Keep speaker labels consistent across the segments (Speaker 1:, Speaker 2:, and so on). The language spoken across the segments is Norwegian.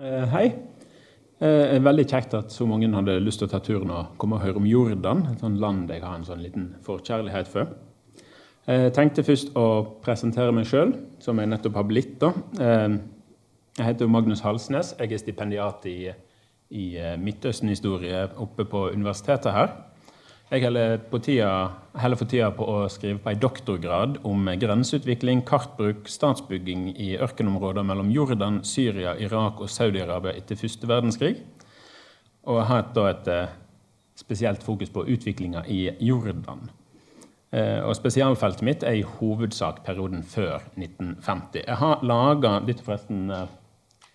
Speaker 1: Eh, hei. er veldig kjekt at så mange hadde lyst til å ta turen og komme og høre om Jordan, et sånt land jeg har en sånn liten forkjærlighet for. Jeg eh, tenkte først å presentere meg sjøl, som jeg nettopp har blitt. da. Eh, jeg heter Magnus Halsnes. Jeg er stipendiat i, i eh, Midtøsten-historie oppe på universitetet her. Jeg holder, for tida på å skrive på en doktorgrad om grenseutvikling, kartbruk, statsbygging i ørkenområder mellom Jordan, Syria, Irak og Saudi-Arabia etter første verdenskrig. Og jeg har da et eh, spesielt fokus på utviklinga i Jordan. Eh, og Spesialfeltet mitt er i hovedsak perioden før 1950. Jeg har laga Dette forresten eh,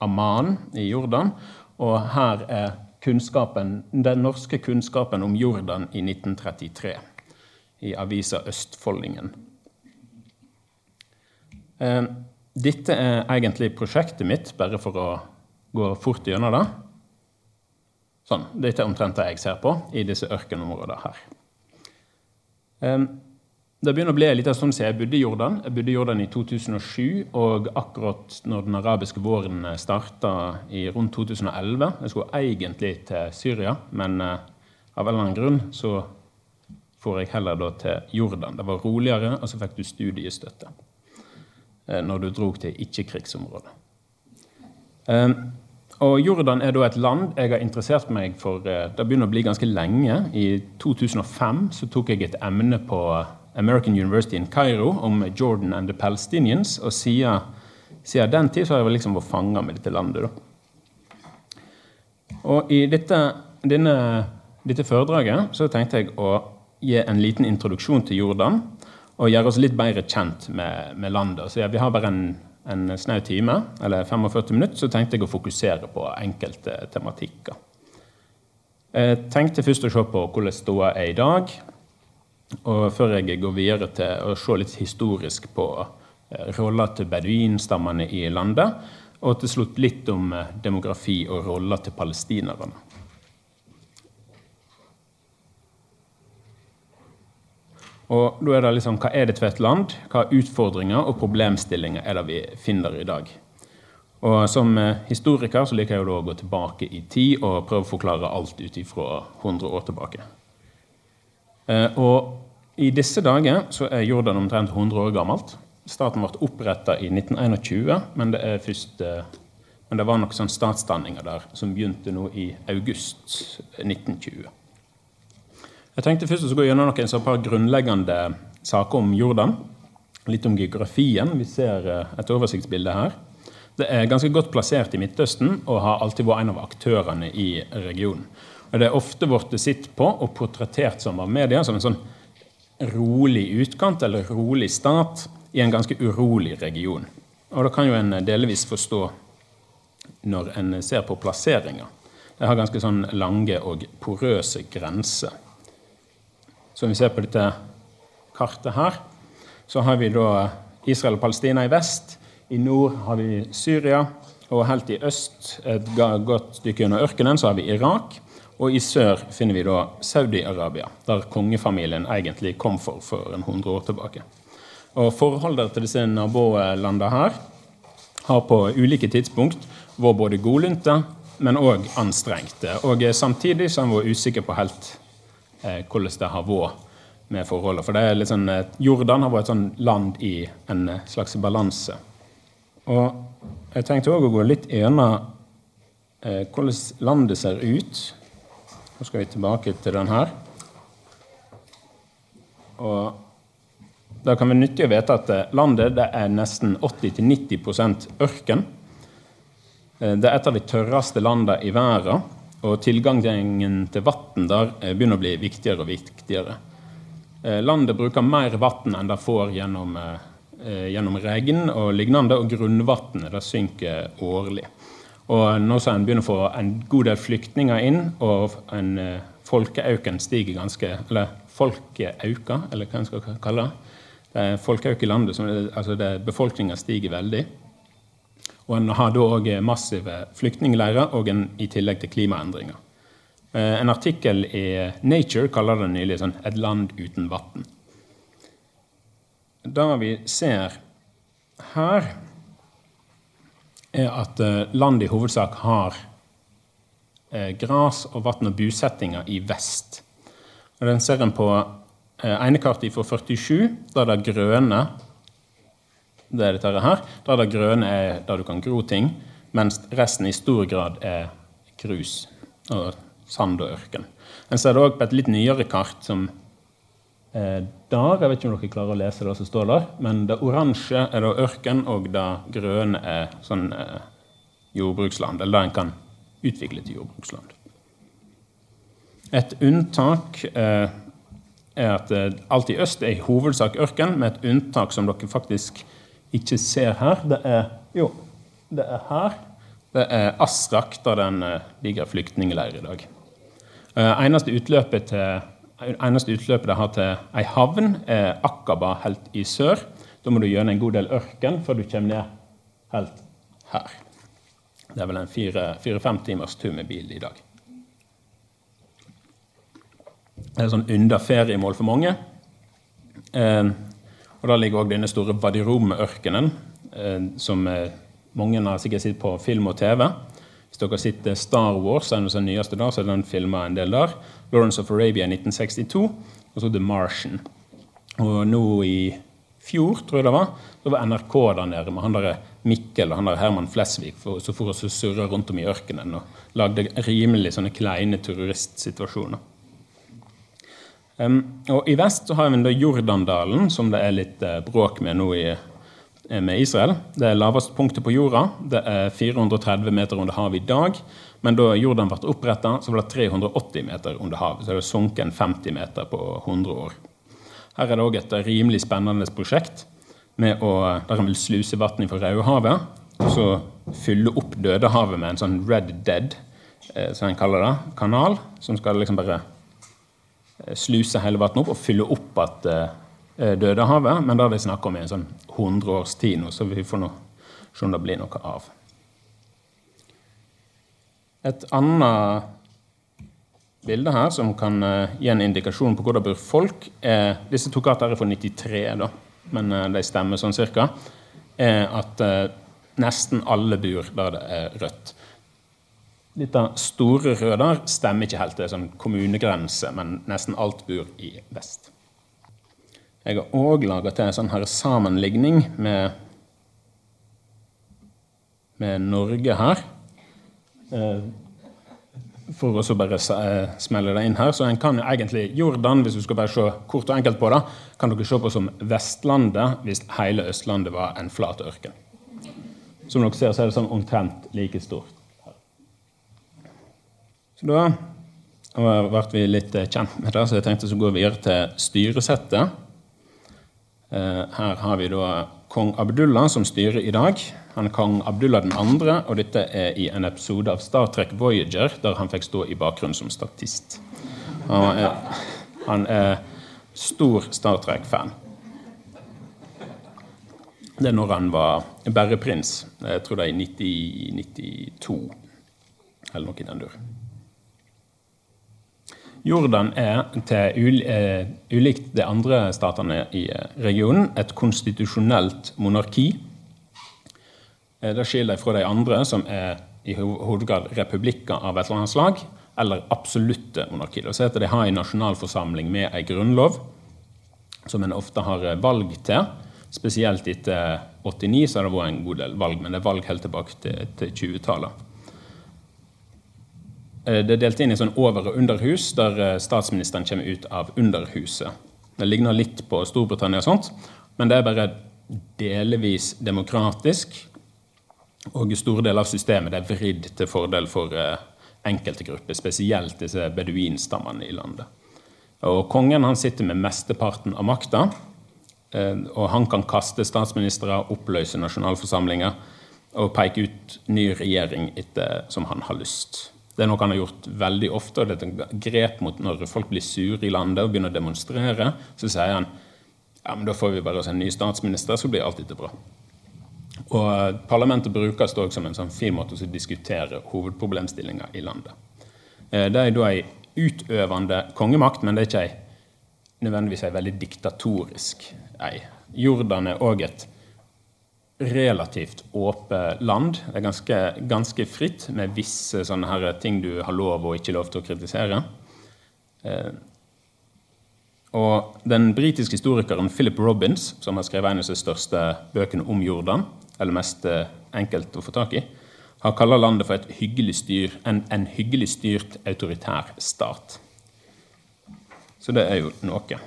Speaker 1: Amman i Jordan. Og her er den norske kunnskapen om Jordan i 1933 i avisa Østfoldingen. Eh, dette er egentlig prosjektet mitt, bare for å gå fort gjennom det. Sånn, Dette er omtrent det jeg ser på i disse ørkenområdene her. Eh, det begynner å bli litt av sånn som jeg bodde i Jordan. Jeg bodde i Jordan i 2007, og akkurat når den arabiske våren starta i rundt 2011 Jeg skulle egentlig til Syria, men uh, av en eller annen grunn så får jeg heller da til Jordan. Det var roligere, og så fikk du studiestøtte uh, når du dro til ikke-krigsområdet. Og Jordan er da et land jeg har interessert meg for Det begynner å bli ganske lenge. I 2005 så tok jeg et emne på American University in Cairo om Jordan and the Palestinians. Og siden, siden den tid så har jeg liksom vært fanga med dette landet. Da. Og i dette, denne, dette foredraget så tenkte jeg å gi en liten introduksjon til Jordan. Og gjøre oss litt bedre kjent med, med landet. Så ja, Vi har bare en, en snau time, eller 45 minutter, så tenkte jeg å fokusere på enkelte tematikker. Jeg tenkte først å se på hvordan ståa er i dag. Og før jeg går videre til å se litt historisk på roller til beduinstammene i landet, og til slutt litt om eh, demografi og roller til palestinerne. Og da er det liksom, Hva er det for et land? Hva utfordringer og problemstillinger er det vi finner i dag? Og Som eh, historiker så liker jeg å gå tilbake i tid og prøve å forklare alt ut ifra 100 år tilbake. Og i disse dager så er Jordan omtrent 100 år gammelt. Staten ble oppretta i 1921, men det, først, eh, men det var nok sånn statsdanninger der som begynte nå i august 1920. Jeg tenkte først å gå gjennom noen så par grunnleggende saker om Jordan. Litt om geografien. Vi ser eh, et oversiktsbilde her. Det er ganske godt plassert i Midtøsten og har alltid vært en av aktørene i regionen. Og Det er ofte blitt sett på og portrettert som av media som en sånn rolig utkant eller rolig stat i en ganske urolig region. Og da kan jo en delvis forstå når en ser på plasseringa. Det har ganske sånn lange og porøse grenser. Så om vi ser på dette kartet her, så har vi da Israel og Palestina i vest. I nord har vi Syria, og helt i øst, et godt stykke under ørkenen, så har vi Irak. Og i sør finner vi da Saudi-Arabia, der kongefamilien egentlig kom for for en 100 år tilbake. Og Forholdet til disse nabolandene her har på ulike tidspunkt vært både godlynte, men òg anstrengte. Og samtidig så har en vært usikker på helt eh, hvordan det har vært med forholdet. For det er litt sånn, eh, Jordan har vært et sånn land i en slags balanse. Og jeg tenkte òg å gå litt gjennom eh, hvordan landet ser ut nå skal vi tilbake til den her. Og Da kan vi nyttig å vite at eh, landet det er nesten 80-90 ørken. Eh, det er et av de tørreste landene i verden, og tilgangen til vann der eh, begynner å bli viktigere og viktigere. Landet bruker mer vann enn det får gjennom, gjennom regn og lignende, og grunnvannet synker årlig. Og nå som en begynner å få en god del flyktninger inn, og en uh, folkeauken stiger ganske Eller folkeauka, eller hva en skal kalle det. Det er folkeauk i landet. Altså Befolkninga stiger veldig. Og en har da òg massive flyktningleirer, og en, i tillegg til klimaendringer. Uh, en artikkel i Nature kaller det nylig sånn 'Et land uten vann'. Det vi ser her er at eh, landet i hovedsak har eh, gras og vann og busettinger i vest. Og den ser en på egnekartet enekartet fra 47, der det grønne det er dette her, der det grønne er der du kan gro ting, mens resten i stor grad er grus og sand og ørken. En ser det òg på et litt nyere kart som eh, der. Jeg vet ikke om dere klarer å lese det som står der. Men det oransje er da ørken, og det grønne er sånn eh, jordbruksland. Eller det en kan utvikle til jordbruksland. Et unntak eh, er at eh, alt i øst er i hovedsak ørken, med et unntak som dere faktisk ikke ser her. Det er jo, det er her. Det er Asrak, der den eh, ligger flyktningleir i dag. Eh, eneste utløpet til eneste utløpet det har til ei havn, er Akaba helt i sør. Da må du gjennom en god del ørken før du kommer ned helt her. Det er vel en fire-fem timers tur med bil i dag. Det er sånn under feriemål for mange. Eh, og Der ligger òg denne store Vadirom-ørkenen, eh, som eh, mange har sikkert sett på film og TV. Hvis dere sitter Star Wars, er den nyeste der, så er den filma en del der. Lawrence of Arabia 1962, og så The Martian. Og nå i fjor, tror jeg det var, da var NRK der nede med han der Mikkel og han der Herman Flesvig som for å surre rundt om i ørkenen og lagde rimelig sånne kleine terroristsituasjoner. Um, og I vest så har vi Jordandalen, som det er litt uh, bråk med nå i Eh, med Israel. Det er laveste punktet på jorda. Det er 430 meter under havet i dag. Men da Jordan ble oppretta, var det 380 meter under havet. Så det er sunket 50 meter på 100 år. Her er det òg et rimelig spennende prosjekt med å, der en vil sluse vann fra Raudehavet. Og så fylle opp Dødehavet med en sånn Red Dead, eh, som en kaller det, kanal. Som skal liksom bare eh, sluse hele vannet opp og fylle opp at Eh, Dødehavet, men da har de snakka om i en sånn 100 års tid nå, så vi får nå se om det blir noe av. Et annet bilde her som kan uh, gi en indikasjon på hvor det bor folk, er Disse to kartene er fra 93, da, men uh, de stemmer sånn cirka. Er at nesten alle bor der det er rødt. Dette store røde stemmer ikke helt. Det er sånn kommunegrense, men nesten alt bor i vest. Jeg har òg laga til en sånn her sammenligning med, med Norge her. Eh, for å bare eh, smelle det inn her. Så en kan egentlig Jordan, hvis du skal bare se kort og enkelt på det, kan dere se på som Vestlandet hvis hele Østlandet var en flat ørken. Som dere ser, så er det sånn omtrent like stort. Så da ble vi litt kjent med det, så jeg tenkte så gå videre til styresettet. Eh, her har vi da kong Abdullah som styrer i dag. Han er kong Abdullah 2., og dette er i en episode av Star Trek Voyager, der han fikk stå i bakgrunnen som statist. Han er, han er stor Star Trek-fan. Det er når han var berreprins. Jeg tror det er i 1992, eller noe i den dur. Jordan er, til uh, ulikt de andre statene i uh, regionen, et konstitusjonelt monarki. Uh, det skiller fra de andre, som er i hovedgrad republikker av et eller annet slag, eller absolutte monarki. Det heter de har en nasjonalforsamling med en grunnlov, som en ofte har valg til. Spesielt etter 89 så har det vært en god del valg, men det er valg helt tilbake til, til 20-tallet. Eh, det er delt inn i sånn over- og underhus, der eh, statsministeren kommer ut av underhuset. Det ligner litt på Storbritannia, og sånt, men det er bare delvis demokratisk. Og store deler av systemet er vridd til fordel for eh, enkelte grupper, spesielt disse beduinstammene i landet. Og Kongen han sitter med mesteparten av makta, og han kan kaste statsministre, oppløse nasjonalforsamlinger og peke ut ny regjering etter som han har lyst. Det er noe han har gjort veldig ofte. og det er et grep mot Når folk blir sure i landet og begynner å demonstrere, så sier han ja, men da får vi bare oss en ny statsminister, så blir alt dette bra. Og eh, Parlamentet brukes også som en sånn fin måte å diskutere hovedproblemstillinger i landet. Eh, det er da ei utøvende kongemakt, men det er ikke ei, nødvendigvis ei veldig diktatorisk ei. Jordan er òg et relativt åpent land. Det er ganske, ganske, fritt med visse ting du har lov og ikke lov til å kritisere. Eh, og den britiske historikeren Philip Robins, som har skrevet en av de største bøkene om Jordan, eller mest eh, enkelt å få tak i, har kalt landet for hyggelig styr, en, en, hyggelig styrt autoritær stat. Så det er jo noe.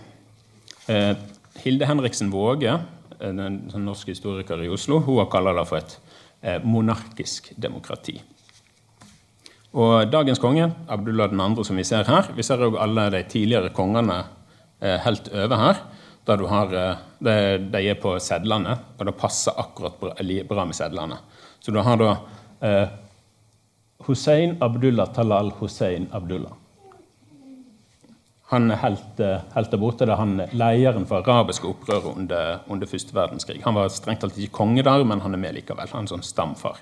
Speaker 1: Eh, Hilde Henriksen Våge, en, en, en norsk historiker i Oslo, hun har kalt det for et eh, monarkisk demokrati. Og dagens konge, Abdullah 2., som vi ser her Vi ser òg alle de tidligere kongene eh, helt over her. Der du har, eh, de, de, er på sedlene, og det passer akkurat bra med sedlene. Så du har da eh, Hussein Abdullah Talal Hussein Abdullah. Han helt, eh, helt der borte. Det er han lederen for arabiske opprøret under, under første verdenskrig. Han var strengt tatt ikke konge der, men han er med likevel. Han er en sånn stamfar.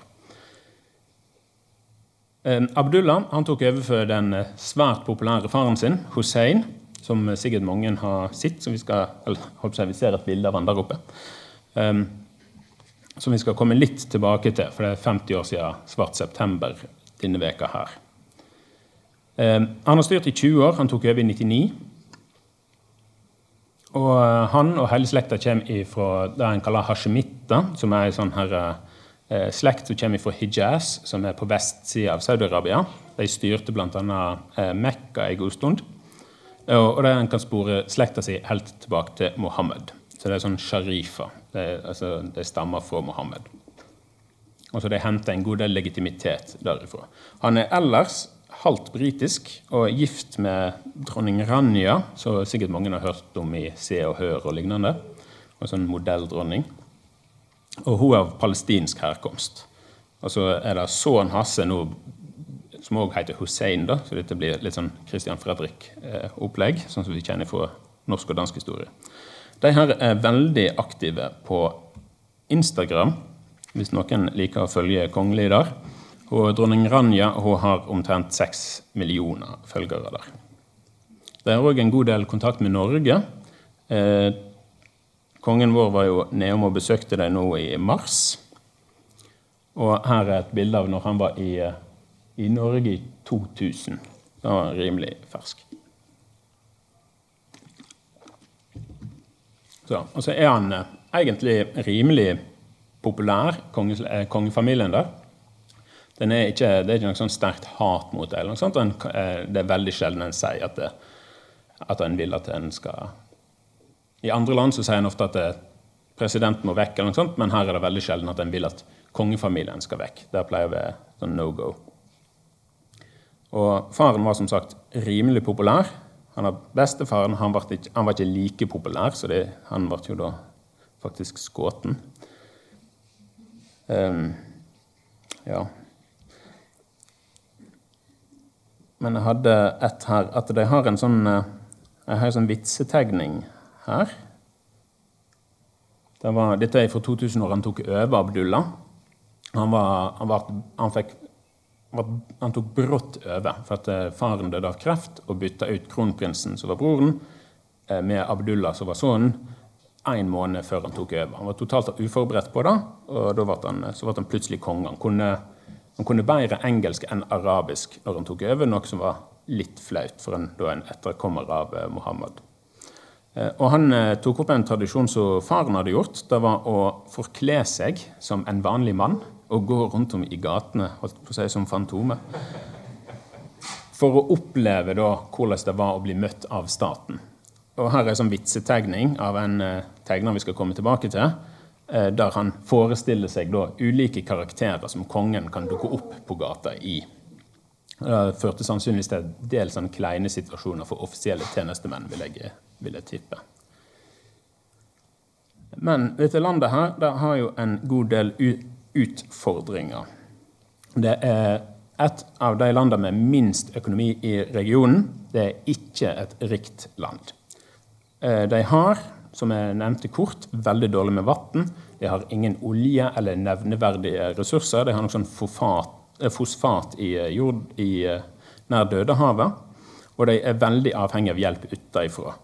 Speaker 1: Eh, Abdullah han tok over for den eh, svært populære faren sin, Hussein, som sikkert mange har sett. som Vi skal, eller, vi ser et bilde av han der oppe. Um, som vi skal komme litt tilbake til, for det er 50 år siden Svart september denne veka her. Eh, han har styrt i 20 år. Han tok over i 99. Og eh, han og hele slekta kommer fra det en kaller Hashemita, som er en sånn her, eh, slekt som kommer fra Hijaz, som er på vestsida av Saudi-Arabia. De styrte bl.a. Eh, Mekka en god stund. Og, og en kan spore slekta si helt tilbake til Mohammed. Så det er sånn sharifa. Det, altså, stammer fra Mohammed. Og så De henter en god del legitimitet derifra. Han er ellers halvt britisk og gift med dronning Ranja, som sikkert mange har hørt om i Se og Hør og lignende. Og sånn modelldronning. Og hun er av palestinsk herkomst. Og så er det sønnen nå, som òg heter Hussein, da, så dette blir litt sånn Christian Fredrik-opplegg, sånn som vi kjenner fra norsk og dansk historie. De her er veldig aktive på Instagram, hvis noen liker å følge kongelig der. Og dronning Ranja hun har omtrent seks millioner følgere der. Det er òg en god del kontakt med Norge. Eh, kongen vår var jo nedom og besøkte dem nå i mars. Og her er et bilde av når han var i, i Norge i 2000. Da var han rimelig fersk. Så, og så er han eh, egentlig rimelig populær, konge, eh, kongefamilien der. Er ikke, det er ikke noe sånn sterkt hat mot det. eller noe sånt, eh, Det er veldig sjelden en sier at, det, at en vil at en skal I andre land så sier en ofte at det, presidenten må vekk, eller noe sånt, men her er det veldig sjelden at en vil at kongefamilien skal vekk. Det pleier være sånn no go. Og faren var som sagt rimelig populær. Han har Bestefaren han var, ikke, han var ikke like populær, så det, han ble jo da faktisk skutt. Um, ja. Men jeg hadde et her At de har en sånn eh, Jeg har en sånn vitsetegning her. Det var, dette er fra 2000 år han tok over Abdullah. Han, var, han, var, han fikk han tok brått over for at eh, faren døde av kreft og bytta ut kronprinsen, som var broren, eh, med Abdullah, som var sønnen, en måned før han tok over. Han var totalt uforberedt på det, og da ble han, så ble han plutselig konge. Han kunne, han kunne bedre engelsk enn arabisk når han tok over, noe som var litt flaut for en, en etterkommer av eh, Mohammed. Og Han tok opp en tradisjon som faren hadde gjort. Det var å forkle seg som en vanlig mann og gå rundt om i gatene holdt på å si, som Fantomet. For å oppleve da hvordan det var å bli møtt av staten. Og Her er en sånn vitsetegning av en tegner vi skal komme tilbake til. Uh, der han forestiller seg da ulike karakterer som kongen kan dukke opp på gata i. Det førte sannsynligvis til dels del sånn kleine situasjoner for offisielle tjenestemenn, vil jeg, vil jeg tippe. Men dette landet her det har jo en god del utfordringer. Det er et av de landene med minst økonomi i regionen. Det er ikke et rikt land. Eh, de har, som jeg nevnte kort, veldig dårlig med vann. De har ingen olje eller nevneverdige ressurser. De har noe sånn fosfat, fosfat i eh, jord i nær Dødehavet. Og de er veldig avhengig av hjelp utenfra.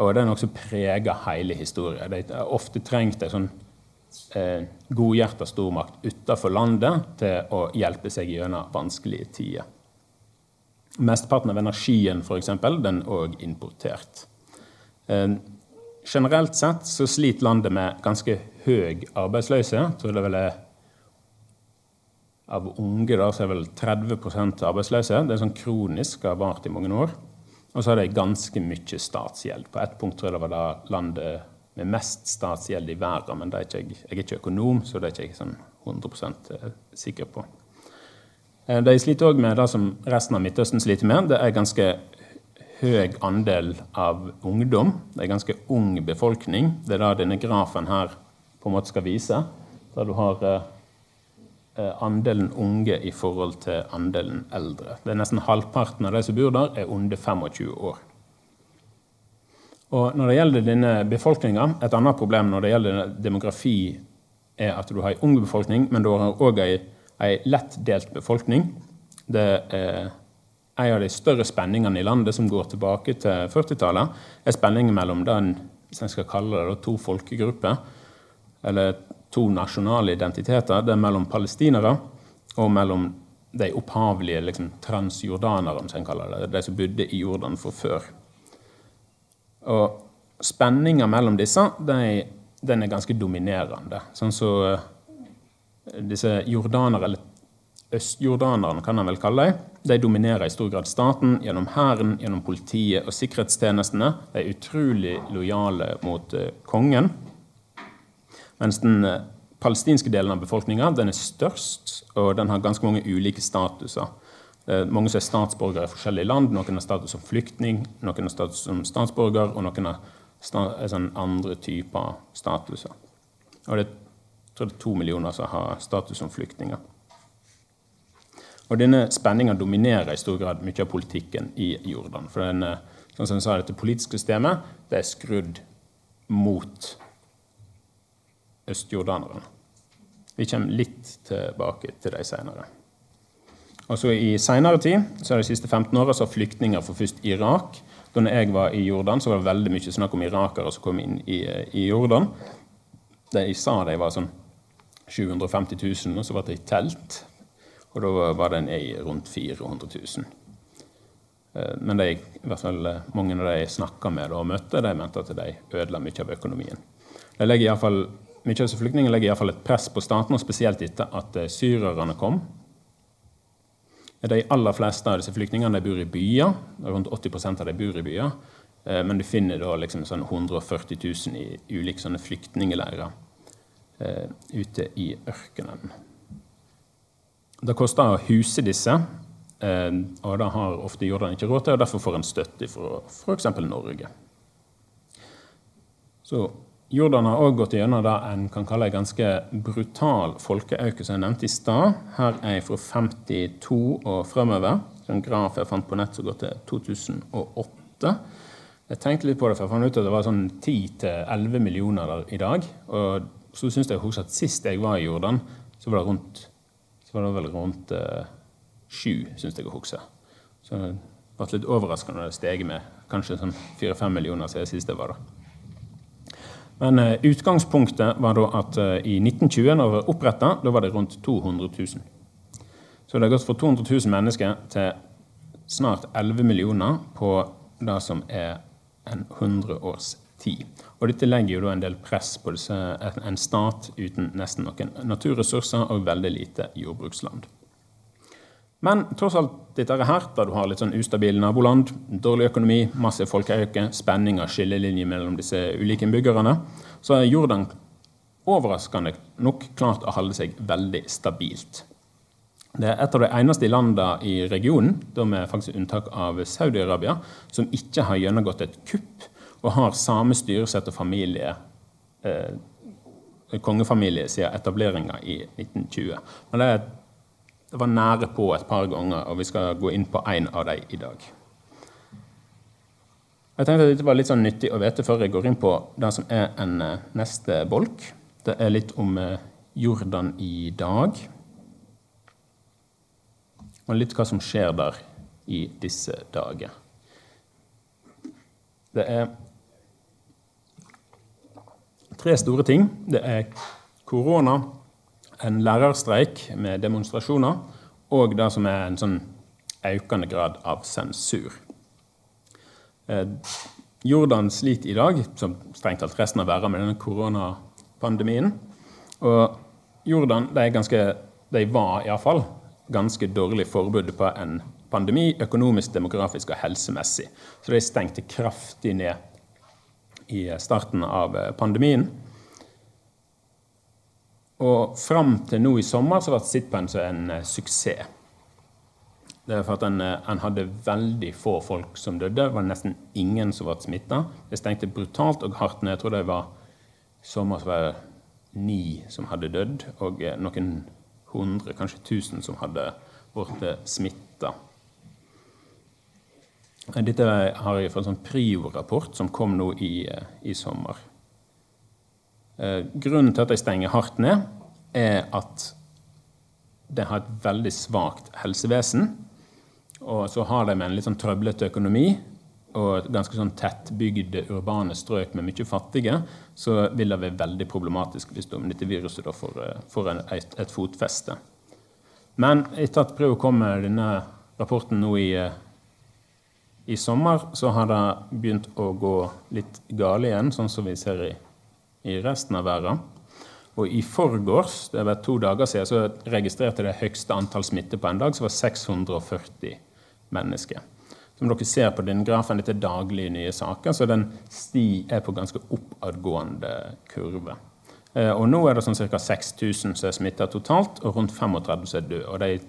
Speaker 1: Og det er noe som preger hele historien. De har ofte trengt en sånn eh, godhjerta stormakt utenfor landet til å hjelpe seg gjennom vanskelige tider. Mesteparten av energien for eksempel, den er òg importert. Eh, generelt sett så sliter landet med ganske høy arbeidsløshet. Jeg tror det vel er av unge da, så er vel 30% arbeidsløse. Det er sånn kronisk, har vart i mange år. Og så har de ganske mye statsgjeld. På ett punkt tror jeg det var da landet med mest statsgjeld i verden, men er ikke, jeg er ikke økonom, så det er ikke jeg sånn 100 eh, sikker på. Eh, de sliter òg med det som resten av Midtøsten sliter med. Det er ganske høy andel av ungdom. Det er en ganske ung befolkning. Det er det denne grafen her på en måte skal vise. Der du har eh, Eh, andelen unge i forhold til andelen eldre. Det er Nesten halvparten av de som bor der, er under 25 år. Og Når det gjelder denne befolkninga, et annet problem når det gjelder demografi, er at du har en ung befolkning, men du har òg en lett delt befolkning. Det er en av de større spenningene i landet som går tilbake til 40-tallet, er spenningen mellom den, hvis jeg skal kalle det, to folkegrupper, eller to nasjonale identiteter. Det er mellom palestinere og mellom de opphavlige liksom, transjordanere, som en kaller det. De som bodde i Jordan for før. Og spenninga mellom disse de, den er ganske dominerende. Sånn så uh, disse jordanere, eller østjordanerne, kan han vel kalle dem, de dominerer i stor grad staten gjennom hæren, gjennom politiet og sikkerhetstjenestene. De er utrolig lojale mot uh, kongen. Mens den eh, palestinske delen av befolkninga er størst, og den har ganske mange ulike statuser. Mange som er statsborgere i forskjellige land. Noen har status som flyktning, noen har status som statsborger, og noen har sånn andre typer statuser. Og det jeg tror det er to millioner som har status som flyktninger. Og denne spenninga dominerer i stor grad mye av politikken i Jordan. For den, sånn som jeg sa, dette politiske systemet det er skrudd mot østjordanerne. Vi kommer litt tilbake til dem senere. Og så I senere tid, så er de siste 15 åra, har flyktninger fra først Irak. Da jeg var i Jordan, så var det veldig mye snakk om irakere som kom inn i, i Jordan. De sa de var sånn 750 000, og så var det i telt. Og da var den ei rundt 400 000. Eh, men de, i hvert fall eh, mange av de jeg snakka med og møtte, de mente at de ødela mye av økonomien. De legger i hvert fall mye av disse flyktningene legger iallfall et press på staten, og spesielt etter at eh, syrerne kom. De aller fleste av disse flyktningene bor i byer. Rundt 80% av dem bor i byer. Men du finner da liksom sånn 140 000 i ulike sånne flyktningleirer ute i ørkenen. Det koster å huse disse, og det har ofte Jordan ikke råd til, og derfor får en støtte fra f.eks. Norge. Så Jordan har òg gått gjennom det en kan kalle en ganske brutal folkeauke, som jeg nevnte i stad. Her er jeg fra 52 og fremover. En graf jeg fant på nett som går til 2008. Jeg tenkte litt på det, for jeg fant ut at det var sånn 10-11 millioner der i dag. Og så syns jeg at sist jeg var i Jordan, så var det, rundt, så var det vel rundt uh, sju, syns jeg å huske. Så det ble litt overraskende når det steg med kanskje sånn 4-5 millioner siden sist det var da. Men eh, utgangspunktet var da at eh, i 1920, når det var oppretta, da var det rundt 200 000. Så det har gått fra 200 000 mennesker til snart 11 millioner på det som er en 100 års tid. Og dette legger jo en del press på disse, en stat uten nesten noen naturressurser og veldig lite jordbruksland. Men tross alt dette her, da du har litt sånn ustabil naboland, dårlig økonomi, masse folkeauke, spenninger, skillelinjer mellom disse ulike innbyggerne, så er Jordan overraskende nok klart å holde seg veldig stabilt. Det er et av de eneste landene i regionen, da med faktisk unntak av Saudi-Arabia, som ikke har gjennomgått et kupp og har samme styresett og familie, eh, kongefamilie siden etableringa i 1920. Men det det var nære på et par ganger, og vi skal gå inn på én av dem i dag. Jeg tenkte at Dette var litt sånn nyttig å vite før jeg går inn på det som er en eh, neste bolk. Det er litt om eh, Jordan i dag. Og litt hva som skjer der i disse dager. Det er tre store ting. Det er korona, en lærerstreik med demonstrasjoner og det som er en sånn økende grad av sensur. Eh, Jordan sliter i dag, som strengt tatt resten av verden, med denne koronapandemien. Og Jordan de, ganske, de var iallfall ganske dårlig forberedt på en pandemi, økonomisk, demografisk og helsemessig. Så de stengte kraftig ned i starten av eh, pandemien. Og fram til nå i sommer så ble Sitpen en uh, suksess. Det er for at en, en, eh, hadde veldig få folk som døde. Det var nesten ingen som ble smitta. Det stengte brutalt og hardt ned. Jeg tror det var sommer som var det ni som hadde dødd, og noen hundre, kanskje tusen, som hadde blitt smitta. Dette har jeg fått en sånn Prio-rapport som kom nå i, i sommer. Eh, grunnen til at de stenger hardt ned, er at de har et veldig svakt helsevesen. Og så har de med en litt sånn trøblete økonomi og ganske sånn tettbygde urbane strøk med mye fattige, så vil det være veldig problematisk hvis dette viruset da får, eh, får en, et, et, fotfeste. Men etter at Prio kom med denne rapporten nå i, eh, i sommer, så har det begynt å gå litt galt igjen, sånn som vi ser i i resten av verden. Og i forgårs, det var to dager siden, så registrerte det høyeste antall smitte på en dag, som var 640 mennesker. Som dere ser på den grafen, dette er daglige nye saker, så den sti er på ganske oppadgående kurve. Eh, og nå er det sånn ca. 6000 som er smitta totalt, og rundt 35 som er døde. Og det er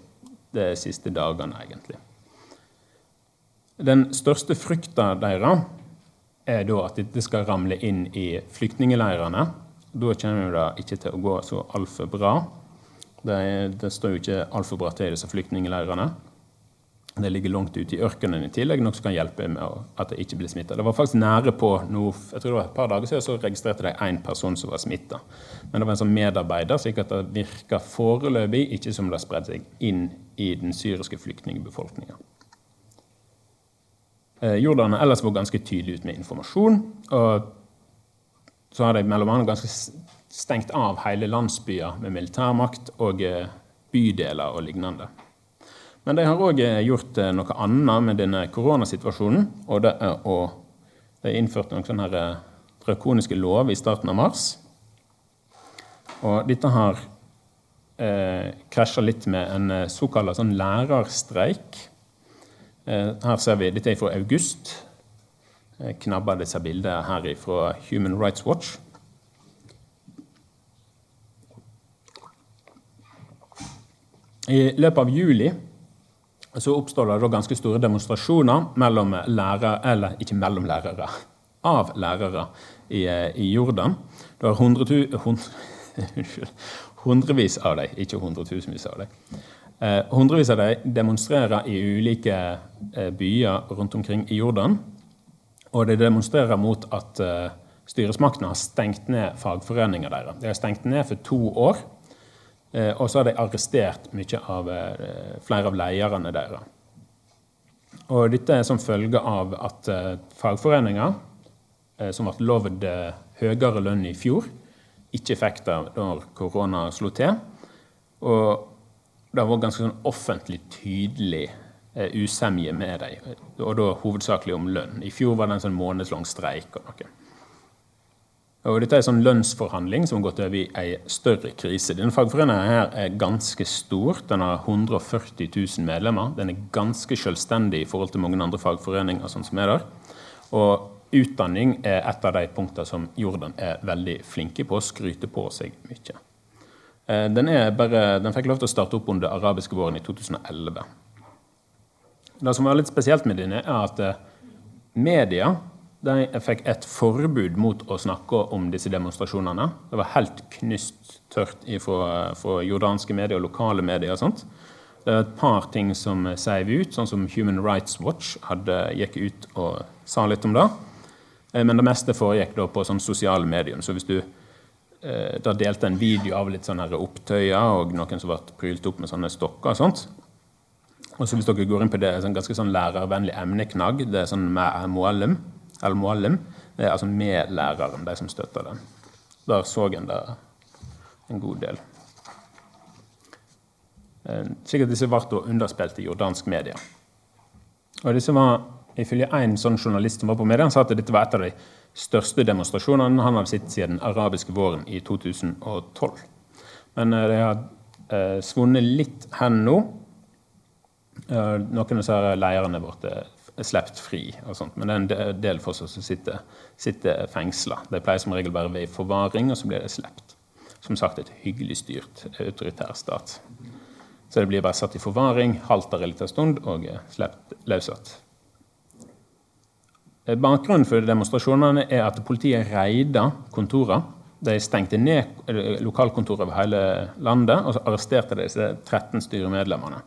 Speaker 1: de siste dagene, egentlig. Den største frykta deres er da at dette skal ramle inn i flyktningeleirene. Da kommer det ikke til å gå så altfor bra. Det, det, står jo ikke altfor bra til i disse flyktningeleirene. Det ligger langt ute i ørkenen i tillegg, noe som kan hjelpe med at det ikke blir smitta. Det var faktisk nære på nå, jeg tror det var et par dager siden så registrerte de én person som var smitta. Men det var en sånn medarbeider, slik at det virka foreløpig ikke som det har spredd seg inn i den syriske flyktningbefolkninga. Eh, Jordan har ellers vært ganske tydelig ut med informasjon. og Så har de mellom annet ganske stengt av hele landsbyer med militærmakt og eh, bydeler og lignende. Men de har òg eh, gjort noe annet med denne koronasituasjonen. og det er å De innførte noen sånne drakoniske lover i starten av mars. Og dette har eh, krasja litt med en såkalt sånn lærerstreik her ser vi, Dette er fra august. Jeg knabber disse bildene her fra Human Rights Watch. I løpet av juli så oppstår det ganske store demonstrasjoner mellom lærere, eller ikke mellom lærere, av lærere i, i Jordan. Det var hundre, hund, hundrevis av dem, ikke hundretusenvis av dem. Eh, hundrevis av dem demonstrerer i ulike eh, byer rundt omkring i Jordan. Og de demonstrerer mot at eh, styresmaktene har stengt ned fagforeninga deres. De har stengt ned for to år, og så har de arrestert mye av, flere av lederne deres. Og dette er som følge av at fagforeninger, som ble lovd høyere lønn i fjor, ikke fikk det da korona slo til. Og det var ganske sånn offentlig tydelig eh, usemje med dem, og da hovedsakelig om lønn. I fjor var det en sånn månedslang streik. og noe. Og Dette er en sånn lønnsforhandling som har gått over i en større krise. Denne fagforeningen her er ganske stor. Den har 140 000 medlemmer. Den er ganske selvstendig i forhold til mange andre fagforeninger. sånn som er der. Og utdanning er et av de punktene som Jordan er veldig flinke på å skryte på seg mye. Eh, den, bare, den, fikk lov til å starte opp under arabiske våren i 2011. Det som var litt spesielt med den, er at eh, media de fikk et forbud mot å snakke om disse demonstrasjonene. Det var helt knusttørt fra, jordanske medier og lokale medier. og sånt. Det er et par ting som seiv ut, sånn som Human Rights Watch hadde gikk ut og sa litt om det. Eh, men det meste foregikk da på sånn sosiale medier. Så hvis du der delte en video av litt sånne opptøyer og noen som ble prylt opp med sånne stokker. og sånt. Og så Hvis dere går inn på det, sånn ganske sånn lærervennlig emneknagg. Det er sånn med muallim, al. Det er altså med læreren, de som støtter den. Der så en det en god del. Eh, slik at disse ble underspilt i jordansk media. Og disse var, Ifølge en sånn journalist som var på media, han sa at dette var et av de største demonstrasjonene har sett siden den arabiske våren i 2012. Men det har eh, svunnet litt hen nå. Noen av disse leirene ble sluppet fri, og sånt, men det er en del fortsatt som sitter, sitter fengsla. De pleier som regel bare ved forvaring, og så blir de sluppet. Som sagt et hyggelig styrt autoritær stat. Så det blir bare satt i forvaring, halter en liten stund og sluppet løslatt. Eh, bakgrunnen for demonstrasjonene er at politiet reida kontorer. De stengte ned lokalkontoret lokalkontorer over hele landet og arresterte disse 13 styremedlemmene.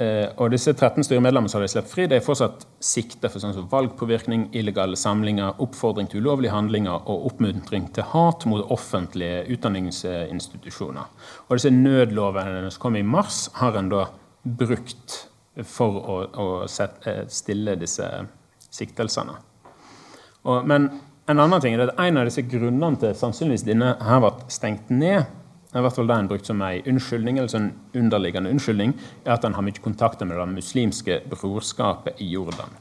Speaker 1: Eh, og disse 13 styremedlemmene som de sluppet fri, de er fortsatt sikta for sånn som valgpåvirkning, illegale samlinger, oppfordring til ulovlige handlinger og oppmuntring til hat mot offentlige utdanningsinstitusjoner. Og disse nødlovene som kom i mars, har en da brukt for å, å sette, eh, stille disse siktelsene. Og, men en annen ting er at en av disse grunnene til sannsynligvis denne har vært stengt ned, i hvert fall det en brukt som en unnskyldning, eller en underliggende unnskyldning, er at han har mye kontakter med det muslimske brorskapet i Jordan.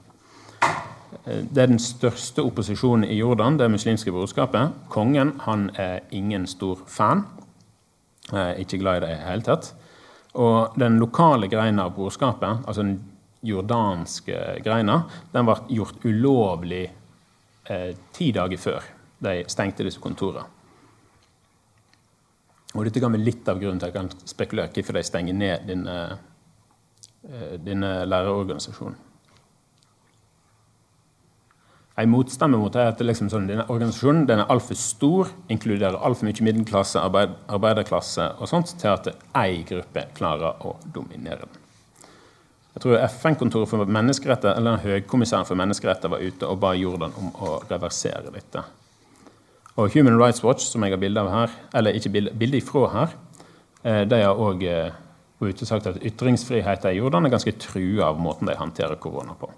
Speaker 1: Det er den største opposisjonen i Jordan, det muslimske brorskapet. Kongen han er ingen stor fan. Er Ikke glad i det i det hele tatt. Og den lokale greina av brorskapet, altså den jordanske greina, den ble gjort ulovlig eh, ti dager før de stengte disse kontorene. Og dette kan være litt av grunnen til at jeg kan spekulere hvorfor de stenger ned denne, eh, denne lærerorganisasjonen. En motstemme mot det er at liksom sånn, denne organisasjonen den er altfor stor, inkluderer altfor mye middelklasse, arbeid, arbeiderklasse og sånt, til at én gruppe klarer å dominere den. Jeg tror FN-kontoret for menneskeretter, eller Høykommissæren for menneskeretter var ute og ba Jordan om å reversere dette. Og Human Rights Watch, som jeg har bilde av her, eller ikke bilde, bilde ifra her, eh, de har òg ute sagt at ytringsfriheten i Jordan er ganske trua av måten de håndterer korona på.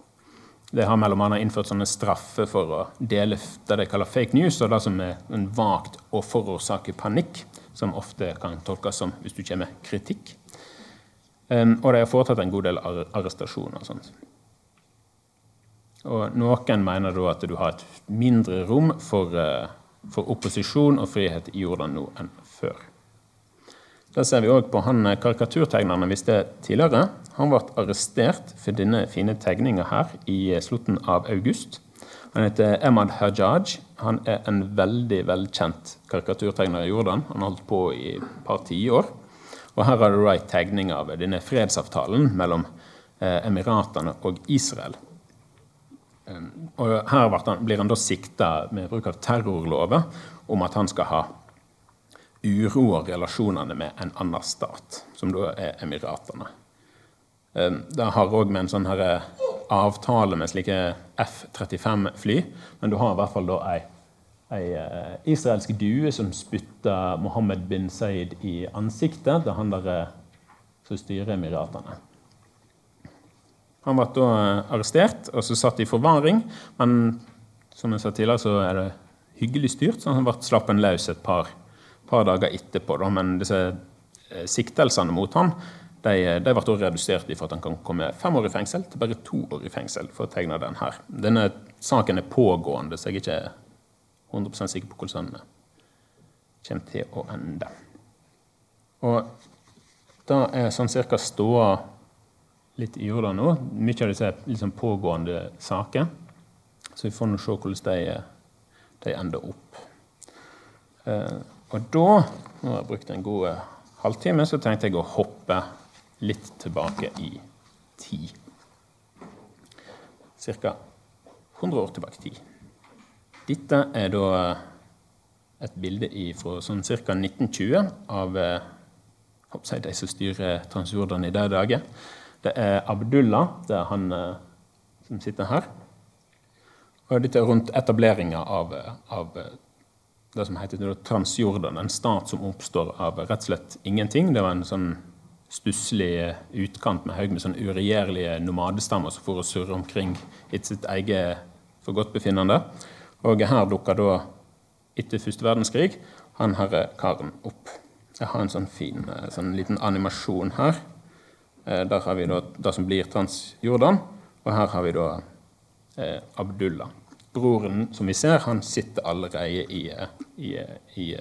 Speaker 1: De har annet innført sånne straffer for å dele det de kaller fake news, og det som er en vagt å forårsake panikk, som ofte kan tolkes som hvis du kommer med kritikk. Og de har foretatt en god del arrestasjoner. og sånt. Og Noen mener da at du har et mindre rom for uh, for opposisjon og frihet i Jordan nå enn før. Det ser vi òg på han eh, karikaturtegneren vi visste tidligere. Han ble arrestert for denne fine tegninga her i eh, slutten av august. Han heter Emad Hajaj. Han er en veldig velkjent karikaturtegner i Jordan. Han har holdt på i et par tiår. Og her har du ei tegning av denne fredsavtalen mellom eh, Emiratene og Israel. Og her blir han da sikta med bruk av terrorlover om at han skal ha uroer relasjonene med en annen stat, som da er Emiratene. Det har òg med en sånn her eh, avtale med slike F-35-fly, men du har i hvert fall da ei, ei eh, israelsk due som spytter Mohammed bin Zaid i ansiktet. Det er han der eh, som styrer Emiratene. Han ble da arrestert og så satt i forvaring. Men som jeg sa tidligere, så er det hyggelig styrt, så han ble slappen løs et par, par dager etterpå. Da. Men disse eh, siktelsene mot han, de, de ble redusert for at han kan komme fem år i fengsel til bare to år i fengsel. for å tegne den her. Denne saken er pågående, så jeg er ikke 100 sikker på hvordan den kommer til å ende. Og da er sånn cirka ståa litt i jorda nå. Mye av disse liksom pågående saker. Så vi får nå se hvordan de, de ender opp. Eh, og da, nå har jeg brukt en god eh, halvtime, så tenkte jeg å hoppe litt tilbake i tid. Ca. 100 år tilbake i tid. Dette er da eh, et bilde fra sånn ca. 1920 av eh, de som styrer Transjordan i de dager. Det er Abdullah, det er han som sitter her. Og dette er rundt etableringa av, av, det som heter Transjordan, en stat som oppstår av rett og slett ingenting. Det var en sånn stusslig utkant med haug med sånn uregjerlige nomadestammer som for å surre omkring i sitt eget forgodtbefinnende. Og her dukker da etter første verdenskrig han herre karen opp. Jeg har en sånn fin sånn liten animasjon her. Der har vi da det som blir Transjordan, og her har vi da eh, Abdullah. Broren som vi ser, han sitter allerede i, i, i, i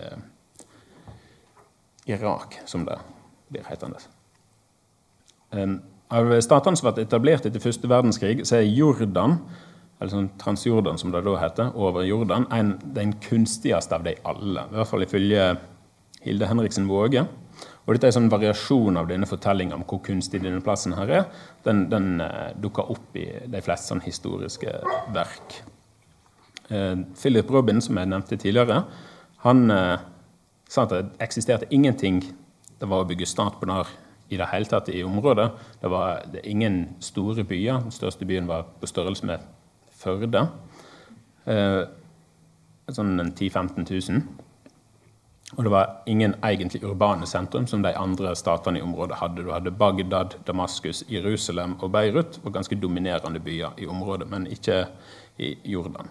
Speaker 1: Irak, som det blir hetende. Av statene som ble etablert etter første verdenskrig, så er Jordan, eller sånn Transjordan som det da heter, over Jordan, en, den kunstigste av de alle. I hvert fall ifølge Hilde Henriksen Våge. Og dette er en sånn variasjon av denne fortellinga om hvor kunstig denne plassen her er. Den, den uh, dukker opp i de fleste sånn historiske verk. Uh, Philip Robin, som jeg nevnte tidligere, han uh, sa at det eksisterte ingenting det var å bygge stat på der i det hele tatt i området. Det var det ingen store byer. Den største byen var på størrelse med Førde. Eh, sånn 10 000-15 000. Og det var ingen egentlig urbane sentrum som de andre statene i området hadde. Du hadde Bagdad, Damaskus, Jerusalem og Beirut var ganske dominerende byer i området, men ikke i Jordan.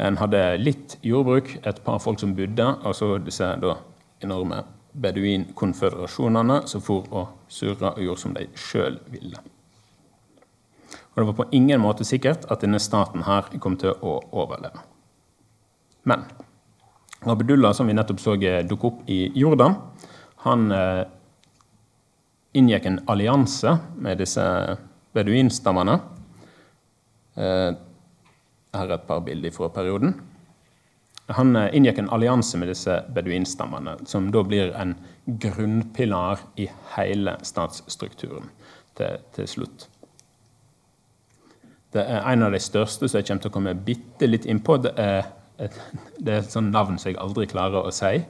Speaker 1: En hadde litt jordbruk, et par folk som bodde, og så disse da, enorme beduinkonføderasjonene som for og surra og gjorde som de sjøl ville. Og det var på ingen måte sikkert at denne staten her kom til å overleve. Men Abdullah, som vi nettopp så dukke opp i Jordan, han eh, inngikk en allianse med disse beduinstammene. Eh, her er et par bilder fra perioden. Han eh, inngikk en allianse med disse beduinstammene, som da blir en grunnpilar i hele statsstrukturen til, til slutt. Det er en av de største som jeg kommer til å komme bitte litt innpå. Det er et, det er et sånt navn som jeg aldri klarer å si.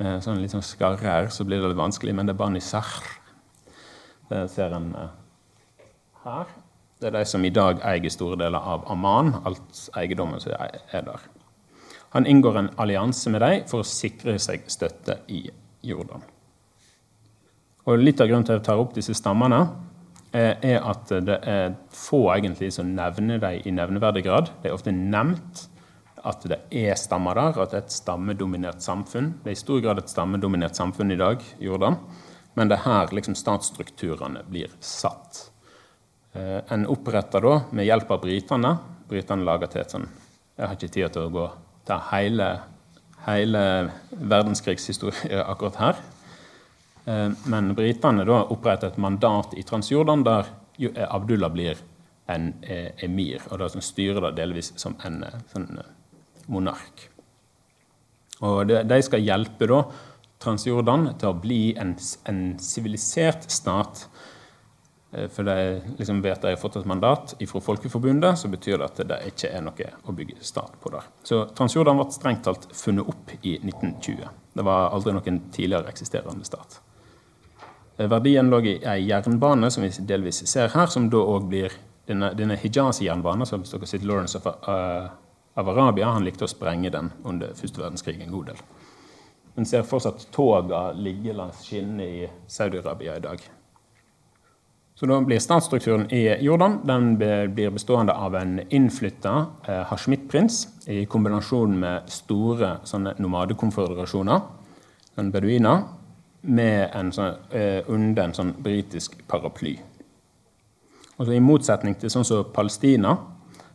Speaker 1: Med sånn litt sånn her så blir det litt vanskelig, men det er Banisar. Det ser en uh, her. Det er de som i dag eier store deler av Amman, alt eiendommen som er der. Han inngår en allianse med dem for å sikre seg støtte i Jordan. Og Litt av grunnen til at jeg tar opp disse stammene, eh, er at det er få egentlig som nevner dem i nevneverdig grad. Det er ofte nevnt at det er stammer der, at det er et stammedominert samfunn. Det er i stor grad et stammedominert samfunn i dag, Jordan. Men det er her liksom statsstrukturene blir satt. Eh, en oppretter da med hjelp av britene. Britene lager til et sånn Jeg har ikke tid til å gå ta hele, hele verdenskrigshistorie akkurat her. Eh, men britene da oppretter et mandat i Transjordan der Abdullah blir en eh, emir, og da styrer det delvis som en sånn monark. Og De skal hjelpe da Transjordan til å bli en sivilisert stat. Eh, for de liksom vet de har fått et mandat fra Folkeforbundet, så betyr det at det ikke er noe å bygge stat på der. Så Transjordan ble strengt talt funnet opp i 1920. Det var aldri noen tidligere eksisterende stat. Eh, verdien lå i ei jernbane, som vi delvis ser her, som da òg blir denne, denne Hijazi-jernbanen, som hvis dere sitter Lawrence of uh, av Arabia. Han likte å sprenge den under første verdenskrig en god del. Men ser fortsatt toga ligge langs skinnene i Saudi-Arabia i dag. Så da blir statsstrukturen i Jordan den blir bestående av en innflytta eh, hashmit-prins i kombinasjon med store sånne nomadekonføderasjoner, en beduiner, med en sånn, eh, under en sånn britisk paraply. Og så I motsetning til sånn som Palestina,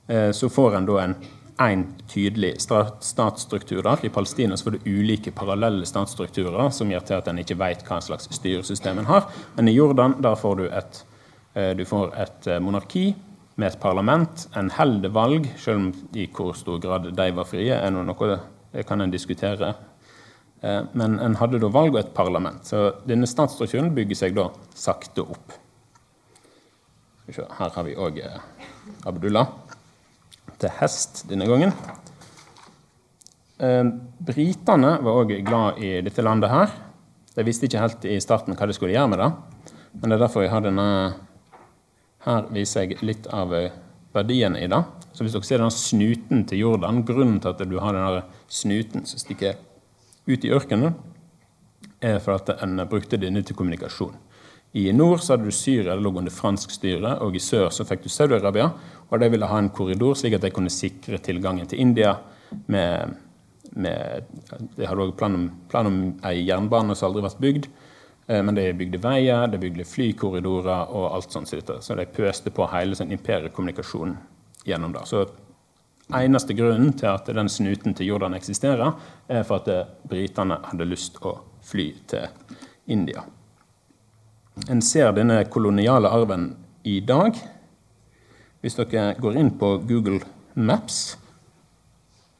Speaker 1: eh, så får en da en én tydelig statsstruktur der. I Palestina så får du ulike parallelle statsstrukturer som gjør til at en ikke vet hva slags styresystem en har. Men i Jordan der får du et, du får et eh, monarki med et parlament. En holder valg, selv om i hvor stor grad de var frie, er noe det kan en diskutere. Eh, men en hadde da valg og et parlament. Så denne statsstrukturen bygger seg da sakte opp. Her har vi òg Abdullah til hest denne gangen. Eh, britene var òg glad i dette landet her. De visste ikke helt i starten hva de skulle gjøre med det. Men det er derfor jeg har denne Her viser jeg litt av verdien i det. Så hvis dere ser den snuten til Jordan, grunnen til at du har denne snuten som stikker ut i ørkenen, er for at en brukte denne til kommunikasjon. I nord så hadde du Syria, det lå under fransk styre, og i sør så fikk du Saudi-Arabia. Og de ville ha en korridor slik at de kunne sikre tilgangen til India med, med De hadde òg plan om, plan om ei jernbane som aldri ble bygd. Eh, men de bygde veier, de bygde flykorridorer og alt sånt. Så de pøste på hele sånn imperiekommunikasjonen gjennom det. Så eneste grunnen til at den snuten til Jordan eksisterer, er for at eh, britene hadde lyst å fly til India. En ser denne koloniale arven i dag. Hvis dere går inn på Google Maps,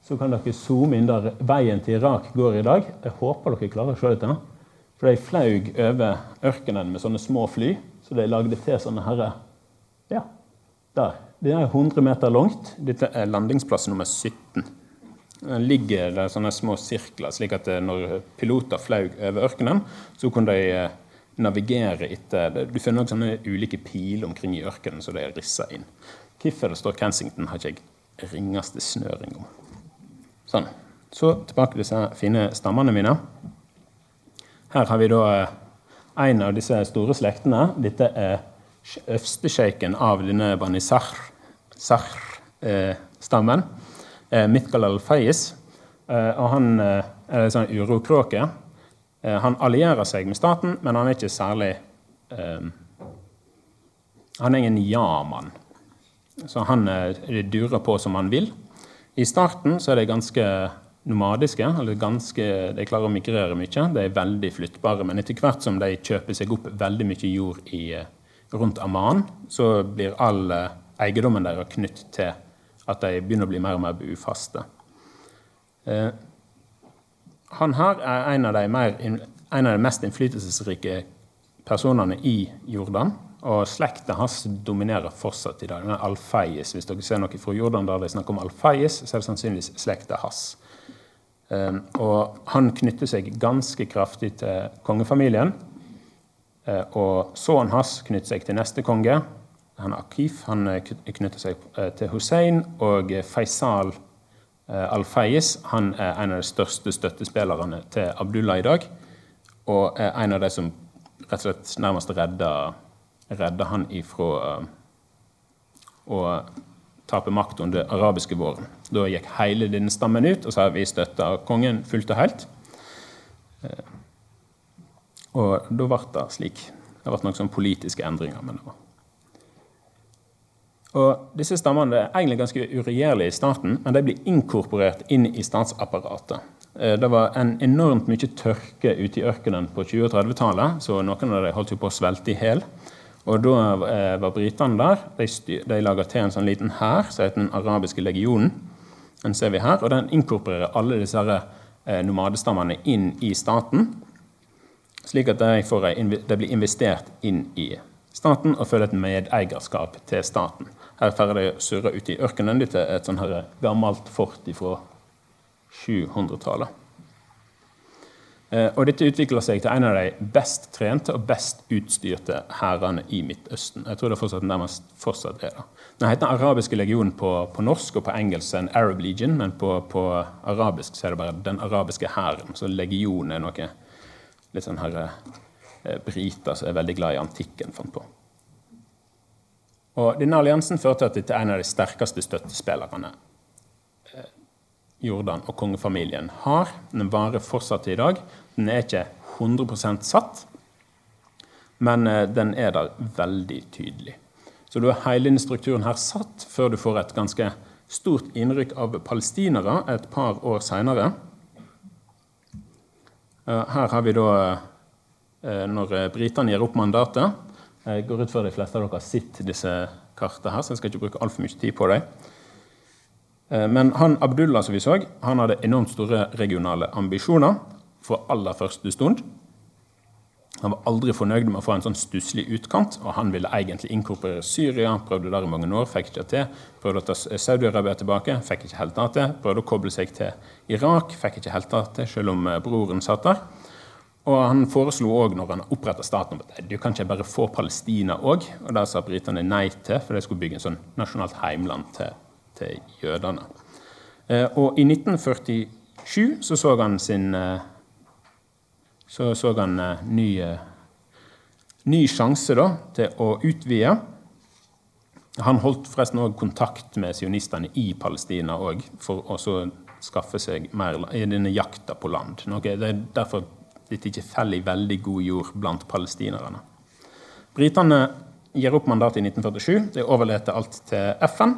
Speaker 1: så kan dere zoome inn der veien til Irak går i dag. Jeg håper dere klarer å se dette. For de flaug over ørkenen med sånne små fly. Så de lagde til sånne herre Ja, der. Det er 100 meter langt. Dette er landingsplass nummer 17. Den ligger der sånne små sirkler, slik at når piloter flaug over ørkenen, så kunne de eh, navigere etter Du finner også sånne ulike piler omkring i ørkenen som de har rissa inn. Hvorfor det står Kensington, har ikke jeg ringeste snøring om. Sånn. Så tilbake til disse fine stammene mine. Her har vi da eh, en av disse store slektene. Dette er øvstesjeiken av denne Bani Sahr-stammen. Eh, Mithkal al-Fayez. Eh, og han er en sånn urokråke. Eh, han allierer seg med staten, men han er ikke særlig eh, Han er ingen ja-mann. Så han eh, durer på som han vil. I starten så er det ganske nomadiske. eller ganske, De klarer å migrere mye. De er veldig flyttbare. Men etter hvert som de kjøper seg opp veldig mye jord i, eh, rundt Amman, så blir all eh, eiendommen deres knyttet til at de begynner å bli mer og mer bufaste. Eh, han her er en av mer, en av de mest innflytelsesrike personene i Jordan. Og slekta hans dominerer fortsatt i dag. Den er Alfayes. Hvis dere ser noe fra Jordan der de snakker om Alfayes, så er det sannsynligvis slekta hans. Um, og han knytter seg ganske kraftig til kongefamilien. Uh, og sønnen hans knytter seg til neste konge. Han Akif. Han knytter seg uh, til Hussein og Faisal Eh, Al-Fayez han er en av de største støttespillerne til Abdullah i dag. Og er en av de som rett og slett nærmest redda, redda han ifra å tape makt under arabiske våren. Da gikk hele denne stammen ut og sa vi støtta kongen fullt og helt. Uh, og da ble det slik. Det ble noen sånne politiske endringer. men det var og disse stammene er egentlig ganske uregjerlige i starten, men de blir inkorporert inn i statsapparatet. Eh, det var en enormt mye tørke ute i ørkenen på 20- og 30-tallet, så noen av dem holdt på å svelte i hjel. Og da eh, var britene der. De, de laga til en sånn liten hær som heter Den arabiske legionen. Den ser vi her, og den inkorporerer alle disse her, eh, nomadestammene inn i staten. Slik at de, får, de blir investert inn i staten og føler et medeierskap til staten. Her får de surre ute i ørkenen. Er et sånn gammelt fort fra 700-tallet. Eh, og dette utvikler seg til en av de best trente og best utstyrte hærene i Midtøsten. Jeg tror det fortsatt nærmest fortsatt er det. Den heter Den arabiske legionen på, på, norsk, og på engelsk en Arab Legion, men på, på, arabisk så er det bare Den arabiske hæren. Så legion er noe litt sånn her eh, briter som er veldig glad i antikken, fant på. Og Denne alliansen førte til en av de sterkeste støttespillerne Jordan og kongefamilien har. Den varer fortsatt i dag. Den er ikke 100 satt, men eh, den er der veldig tydelig. Så du har hele denne strukturen her satt før du får et ganske stort innrykk av palestinere et par år seinere. Eh, her har vi da når britene gir opp mandatet, jeg går ut fra de fleste av dere har sett disse kartene, her, så jeg skal ikke bruke altfor mye tid på dem. Eh, men han Abdullah som vi så, han hadde enormt store regionale ambisjoner for aller første stund. Han var aldri fornøyd med å få en sånn stusslig utkant, og han ville egentlig inkorporere Syria. Prøvde der i mange år, fikk ikke til. Prøvde å ta Saudi-Arabia tilbake, fikk ikke helt til. Prøvde å koble seg til Irak, fikk ikke helt til, selv om eh, broren satt der. Og Han foreslo òg, når han oppretta staten, at du kan ikke bare få Palestina òg. Og det sa britene nei til, for de skulle bygge en sånn nasjonalt heimland til, til jødene. Eh, og i 1947 så så han sin eh, Så så han eh, ny, ny sjanse da, til å utvide. Han holdt forresten òg kontakt med sionistene i Palestina òg, for å skaffe seg mer i denne jakta på land. Noe, det er derfor dette ikke faller i veldig god jord blant palestinerne. Britene gir opp mandatet i 1947. De overlater alt til FN.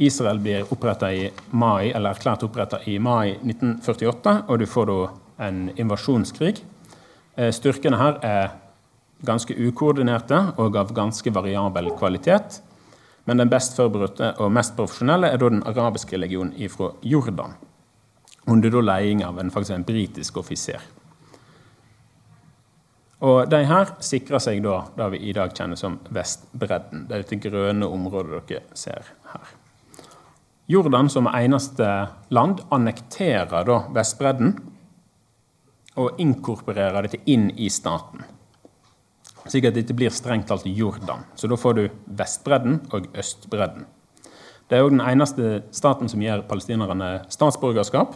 Speaker 1: Israel blir i mai, eller erklært oppretta i mai 1948, og du får da en invasjonskrig. Eh, styrkene her er ganske ukoordinerte og av ganske variabel kvalitet. Men den best forberedte og mest profesjonelle er da den arabiske legionen fra Jordan. Under da leding av en, faktisk en britisk offiser. Og De her sikrer seg da det vi i dag kjenner som Vestbredden. Det er dette grønne området dere ser her. Jordan som eneste land annekterer da Vestbredden og inkorporerer dette inn i staten. Slik at dette blir strengt talt Jordan. Så da får du Vestbredden og Østbredden. Det er òg den eneste staten som gir palestinerne statsborgerskap.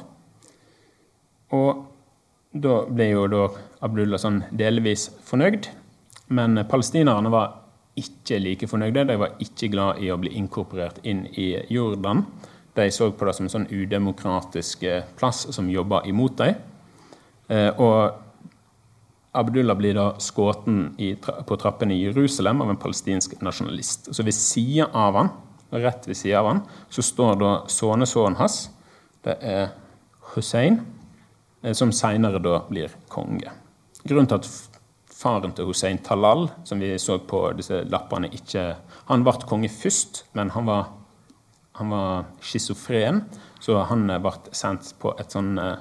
Speaker 1: Og da ble jo da Abdullah sånn delvis fornøyd. Men palestinerne var ikke like fornøyde. De var ikke glad i å bli inkorporert inn i Jordan. De så på det som en sånn udemokratisk eh, plass som jobba imot dem. Eh, og Abdullah blir da skutt på trappene i Jerusalem av en palestinsk nasjonalist. Så ved sida av han, rett ved sida av han, så står da sønnesønnen hans. Det er Hussein, eh, som seinere da blir konge. Grunnen til at faren til Hussein Talal, som vi så på disse lappene, ikke Han ble konge først, men han var han var schizofren, så han ble sendt på et sånn uh,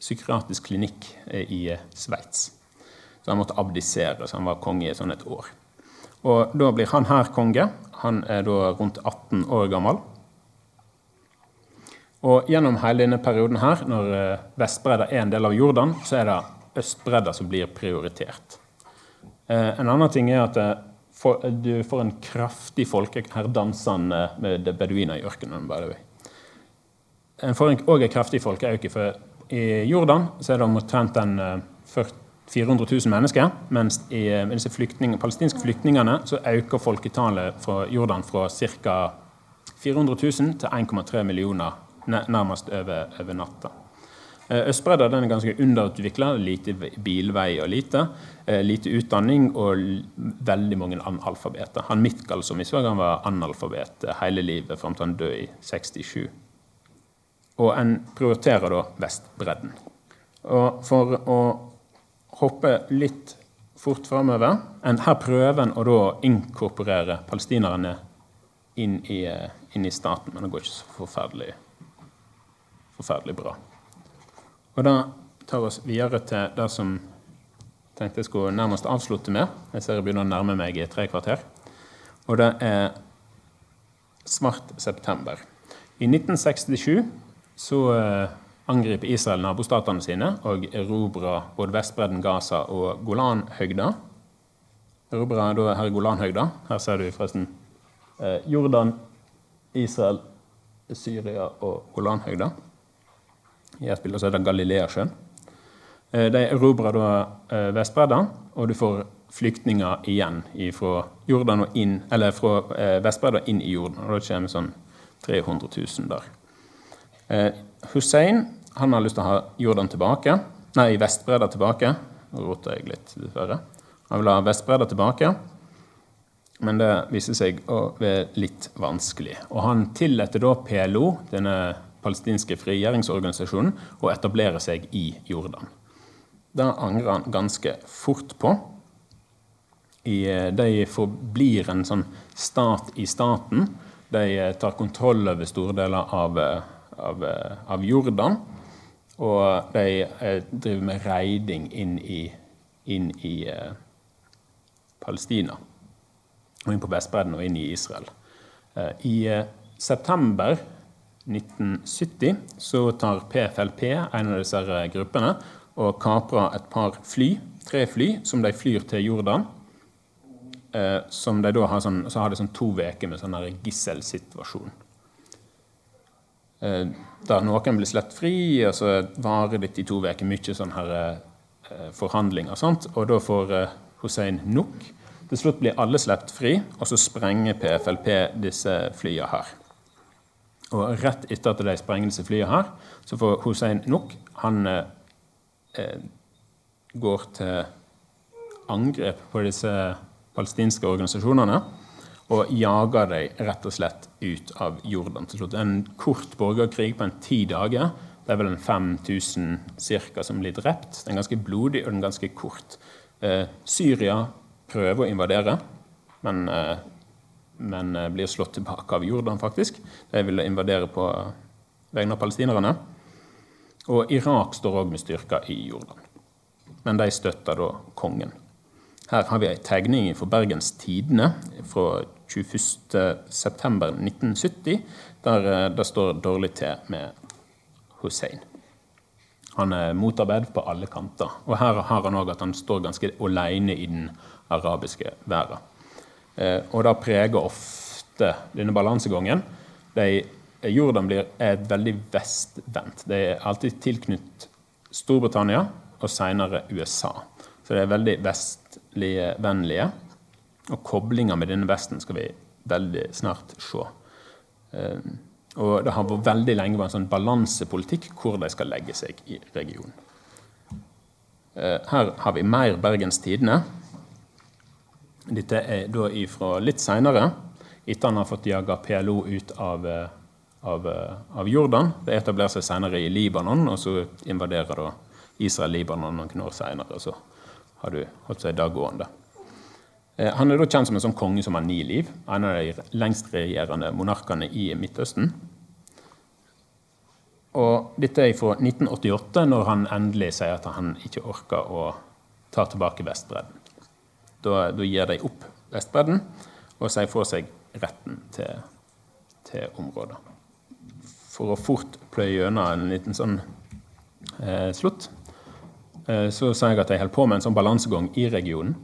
Speaker 1: psykiatrisk klinikk uh, i uh, Sveits. Så han måtte abdisere, så han var konge i sånn et år. Og da blir han her konge. Han er da rundt 18 år gammel. Og gjennom hele denne perioden her, når Vestbredda er en del av Jordan, så er det Østbredda som blir prioritert. En annen ting er at for, du får en kraftig folke Her danser han med beduiner i ørkenen. bare En får òg en kraftig folkeøkning. For i Jordan så er det omtrent 400 000 mennesker. Mens i disse flyktning, palestinske flyktningene så øker folketallet fra Jordan fra ca. 400 000 til 1,3 millioner nærmest over, over natta. Eh, Østbredda er ganske underutvikla. Lite bilvei og lite. Eh, lite utdanning og veldig mange analfabeter. Han Mitkal som i Sverige var analfabet hele livet fram til han døde i 67. Og en prioriterer da Vestbredden. Og for å hoppe litt fort framover Her prøver en å da inkorporere palestinerne inn i, eh, inn i staten, men det går ikke så forferdelig, forferdelig bra. Og det tar oss videre til det som jeg tenkte jeg skulle nærmest avslutte med. Jeg ser jeg begynner å nærme meg i tre kvarter. Og det er svart september. I 1967 så eh, angriper Israel nabostatene sine og erobrer både Vestbredden, Gaza og Golanhøgda. Erobrer da her Golanhøgda. Her ser du forresten eh, Jordan, Israel, Syria og Golanhøgda. I et bilde så er det Galileasjøen. Eh, de erobrer da eh, Vestbredda, og du får flyktninger igjen fra Jordan og inn, eller fra eh, Vestbredda inn i Jordan. og Da kommer sånn 300 000 der. Hussein han har lyst til å ha Jordan tilbake, nei, Vestbredda tilbake. Nå roter jeg litt, dessverre. Han vil ha Vestbredda tilbake, men det viser seg å være litt vanskelig. Og han tillater da PLO, denne palestinske frigjøringsorganisasjonen og etablere seg i Jordan. Det angrer han ganske fort på. Eh, de forblir en sånn stat i staten. De eh, tar kontroll over store deler av, eh, av, av Jordan. Og de driver med reiding inn i, inn i Palestina. Og inn på Vestbredden og inn i Israel. I september 1970 så tar PFLP, en av disse gruppene, og kaprer et par fly, tre fly, som de flyr til Jordan. Eh, som de da har sånn, så har de sånn to uker med sånn gisselsituasjon. Eh, der noen blir sluppet fri, og så varer det i to uker mye sånn her eh, forhandlinger. Sant? Og da får eh, Hussein nok. Til slutt blir alle sluppet fri, og så sprenger PFLP disse flyene her. Og rett etter at de sprenger disse flyene her, så får Hussein nok. Han eh, går til angrep på disse palestinske organisasjonene og jager dem rett og slett ut av Jordan til slutt. En kort borgerkrig på en ti dager. Det er vel en 5000 cirka som blir drept. Den er ganske blodig og den er ganske kort. Eh, Syria prøver å invadere, men, eh, men eh, blir slått tilbake av Jordan, faktisk. De vil invadere på vegne av palestinerne. Og Irak står òg med styrker i Jordan. Men de støtter da kongen. Her har vi ei tegning fra Bergens Tidende fra 21.9.1970, der det står dårlig til med Hussein. Han er motarbeidet på alle kanter. Og her har han òg at han står ganske alene i den arabiske verden. Eh, og det preger ofte denne balansegangen. De, Jordan blir et veldig vestvendt. De er alltid tilknyttet Storbritannia og senere USA. Så de er veldig vestligvennlige. Og koblinga med denne Vesten skal vi veldig snart se. Eh, og det har vært veldig lenge vært en sånn balansepolitikk hvor de skal legge seg i regionen. Eh, her har vi mer Bergens Tidende. Dette er da ifra litt seinere, etter han har fått jaga PLO ut av, eh, av, eh, av Jordan. Det etablerer seg senere i Libanon, og så invaderer da Israel Libanon noen år seinere. Så har du holdt seg daggående. Han er da kjent som en sånn konge som har ni liv. En av de lengstregjerende monarkene i Midtøsten. Og dette er fra 1988, når han endelig sier at han ikke orker å ta tilbake Vestbredden. Da, da gir de opp Vestbredden og sier fra seg retten til, til området. For å fort pløye gjennom en liten sånn eh, slutt, eh, så sa jeg at jeg holder på med en sånn balansegang i regionen.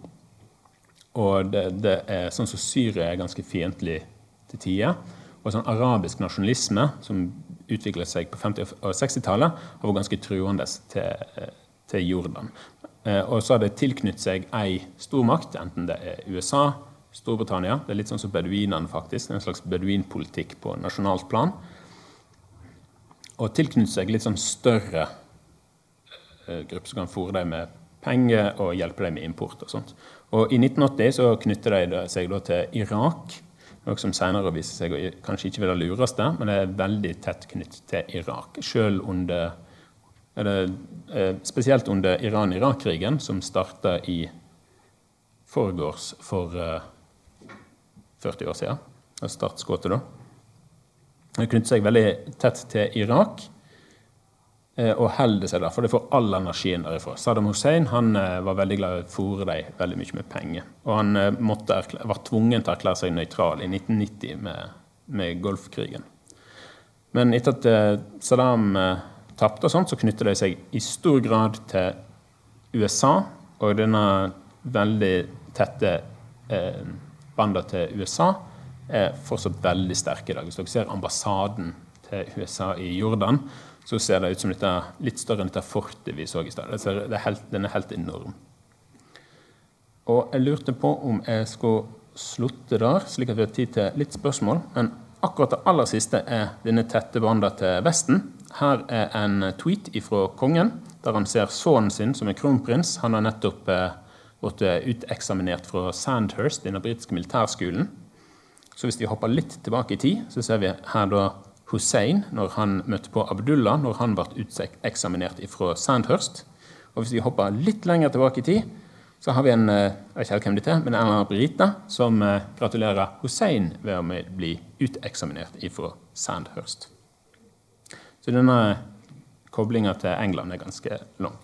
Speaker 1: Og det, det er sånn som Syria er ganske fiendtlig til tider. Og sånn arabisk nasjonalisme, som utviklet seg på 50- og 60-tallet, har vært ganske truende til, til Jordan. Eh, og så har det tilknyttet seg ei stormakt, enten det er USA, Storbritannia Det er litt sånn som beduinene, faktisk. En slags beduinpolitikk på nasjonalt plan. Og tilknyttet seg litt sånn større eh, grupper som kan fòre dem med penger og hjelpe dem med import. Og sånt. Og I 1980 så knytter de seg da til Irak, noe som senere viser seg kanskje ikke være det lureste, men det er veldig tett knyttet til Irak. Selv under spesielt under Iran-Irak-krigen, som starta i foregårs for 40 eh, år siden. Startskuddet, da. Det knytter seg veldig tett til Irak eh, og holder seg der, for det får all energien derifra. Saddam Hussein han var veldig glad i å fòre dem veldig mye med penger. Og han måtte var tvungen til å erklære seg nøytral i 1990 med, med Golfkrigen. Men etter at Saddam tapte, og sånt, så knytter de seg i stor grad til USA og denne veldig tette eh, banda til USA er fortsatt veldig sterke i dag. Hvis dere ser ambassaden til USA i Jordan, så ser det ut som dette litt større enn dette fortet vi så i stad. Den er helt enorm. Og jeg lurte på om jeg skulle slutte der, slik at vi har tid til litt spørsmål. Men akkurat det aller siste er denne tette banda til Vesten. Her er en tweet fra kongen, der han ser sønnen sin som er kronprins. Han har nettopp eh, blitt uteksaminert fra Sandhurst, denne britiske militærskolen. Så hvis vi hopper litt tilbake i tid, så ser vi her da Hussein når han møtte på Abdullah når han ble uteksaminert fra Sandhurst. Og hvis vi hopper litt lenger tilbake i tid, så har vi en eh, jeg ikke hvem dette er, men en brite som eh, gratulerer Hussein ved å bli uteksaminert fra Sandhurst. Denne koblinga til England er ganske lang.